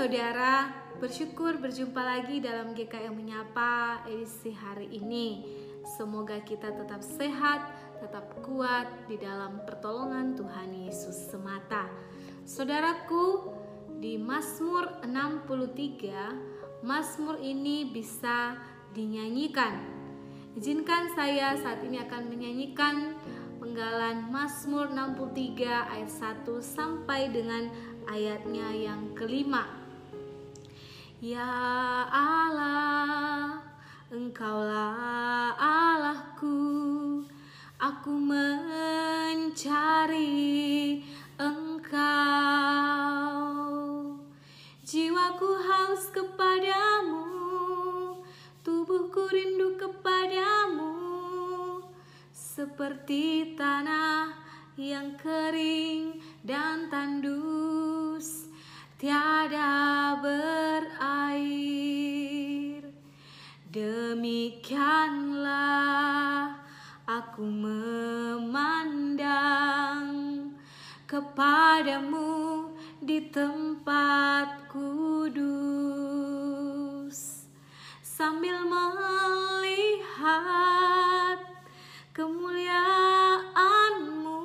saudara, bersyukur berjumpa lagi dalam GKM Menyapa edisi hari ini. Semoga kita tetap sehat, tetap kuat di dalam pertolongan Tuhan Yesus semata. Saudaraku, di Mazmur 63, Mazmur ini bisa dinyanyikan. Izinkan saya saat ini akan menyanyikan penggalan Mazmur 63 ayat 1 sampai dengan ayatnya yang kelima. Ya Allah, Engkaulah Allahku, aku mencari Engkau. Jiwaku haus kepadamu, tubuhku rindu kepadamu, seperti tanah yang kering dan tandus tiada berair. Demikianlah aku memandang kepadamu di tempat kudus. Sambil melihat kemuliaanmu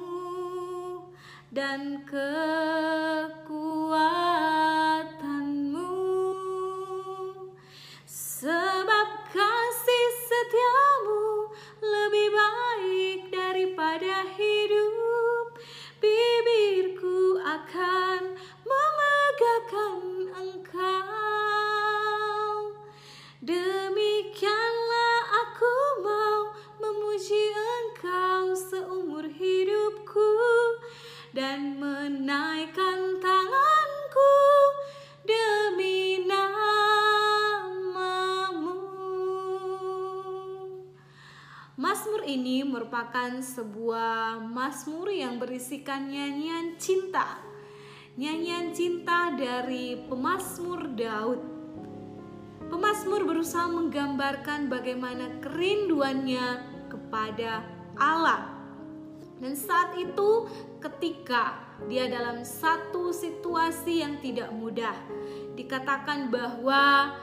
dan kekuatanmu Mazmur ini merupakan sebuah mazmur yang berisikan nyanyian cinta. Nyanyian cinta dari pemazmur Daud. Pemazmur berusaha menggambarkan bagaimana kerinduannya kepada Allah. Dan saat itu ketika dia dalam satu situasi yang tidak mudah, dikatakan bahwa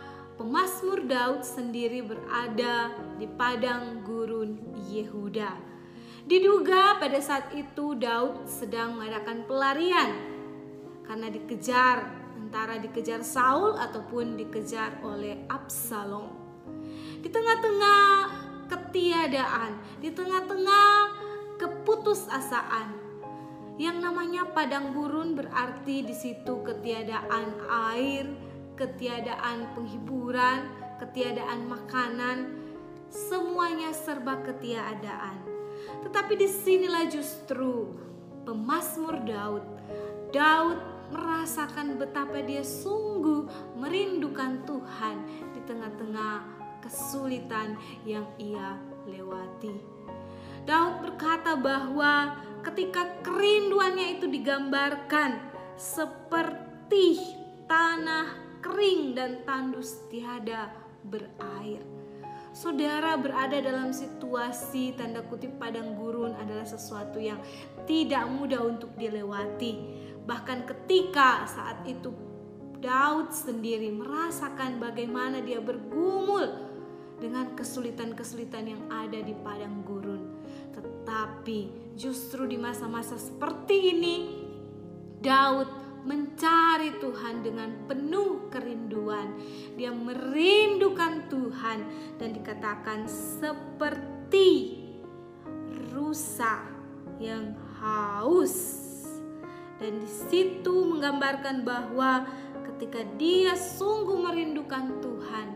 pemazmur Daud sendiri berada di padang gurun Yehuda. Diduga pada saat itu Daud sedang mengadakan pelarian karena dikejar antara dikejar Saul ataupun dikejar oleh Absalom. Di tengah-tengah ketiadaan, di tengah-tengah keputusasaan. Yang namanya padang gurun berarti di situ ketiadaan air, ketiadaan penghiburan, ketiadaan makanan, semuanya serba ketiadaan. Tetapi di sinilah justru pemazmur Daud. Daud merasakan betapa dia sungguh merindukan Tuhan di tengah-tengah kesulitan yang ia lewati. Daud berkata bahwa ketika kerinduannya itu digambarkan seperti tanah kering dan tandus tiada berair. Saudara berada dalam situasi tanda kutip padang gurun adalah sesuatu yang tidak mudah untuk dilewati. Bahkan ketika saat itu Daud sendiri merasakan bagaimana dia bergumul dengan kesulitan-kesulitan yang ada di padang gurun. Tetapi justru di masa-masa seperti ini, Daud mencari Tuhan dengan penuh kerinduan. Dia merindukan Tuhan dan dikatakan seperti rusa yang haus. Dan di situ menggambarkan bahwa ketika dia sungguh merindukan Tuhan,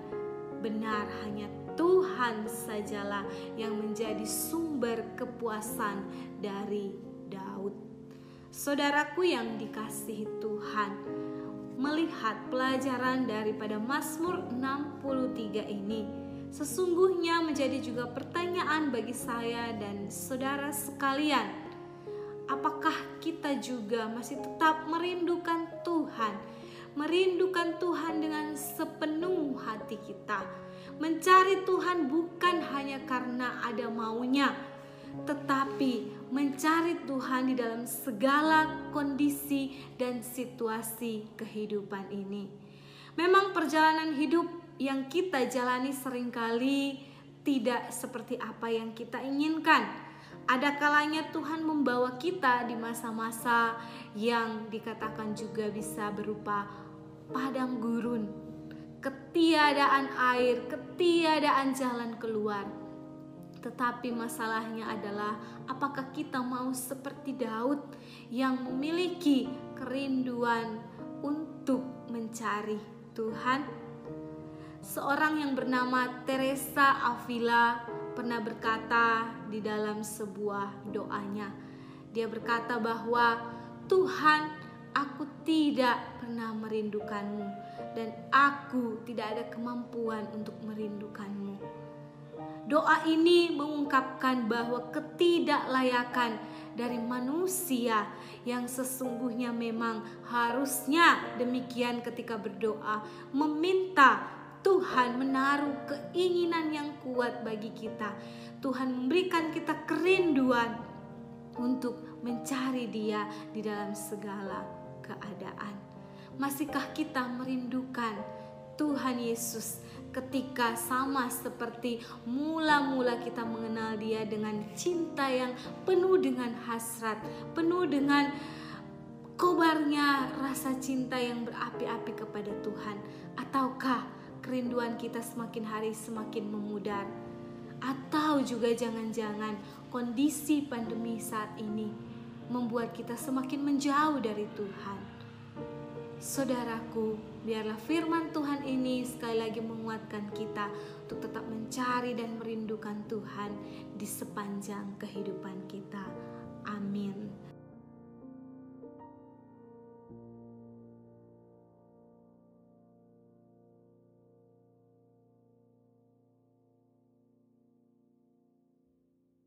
benar hanya Tuhan sajalah yang menjadi sumber kepuasan dari Daud. Saudaraku yang dikasihi Tuhan, melihat pelajaran daripada Mazmur 63 ini, sesungguhnya menjadi juga pertanyaan bagi saya dan saudara sekalian. Apakah kita juga masih tetap merindukan Tuhan? Merindukan Tuhan dengan sepenuh hati kita Mencari Tuhan bukan hanya karena ada maunya, tetapi mencari Tuhan di dalam segala kondisi dan situasi kehidupan ini. Memang perjalanan hidup yang kita jalani sering kali tidak seperti apa yang kita inginkan. Ada kalanya Tuhan membawa kita di masa-masa yang dikatakan juga bisa berupa padang gurun, ketiadaan air, ketiadaan jalan keluar. Tetapi masalahnya adalah apakah kita mau seperti Daud yang memiliki kerinduan untuk mencari Tuhan? Seorang yang bernama Teresa Avila pernah berkata di dalam sebuah doanya. Dia berkata bahwa Tuhan, aku tidak pernah merindukanmu dan aku tidak ada kemampuan untuk merindukanmu. Doa ini mengungkapkan bahwa ketidaklayakan dari manusia yang sesungguhnya memang harusnya demikian ketika berdoa meminta Tuhan menaruh keinginan yang kuat bagi kita. Tuhan memberikan kita kerinduan untuk mencari Dia di dalam segala keadaan. Masihkah kita merindukan Tuhan Yesus ketika sama seperti mula-mula kita mengenal Dia dengan cinta yang penuh dengan hasrat, penuh dengan kobarnya rasa cinta yang berapi-api kepada Tuhan, ataukah kerinduan kita semakin hari semakin memudar, atau juga jangan-jangan kondisi pandemi saat ini membuat kita semakin menjauh dari Tuhan. Saudaraku, biarlah firman Tuhan ini sekali lagi menguatkan kita untuk tetap mencari dan merindukan Tuhan di sepanjang kehidupan kita.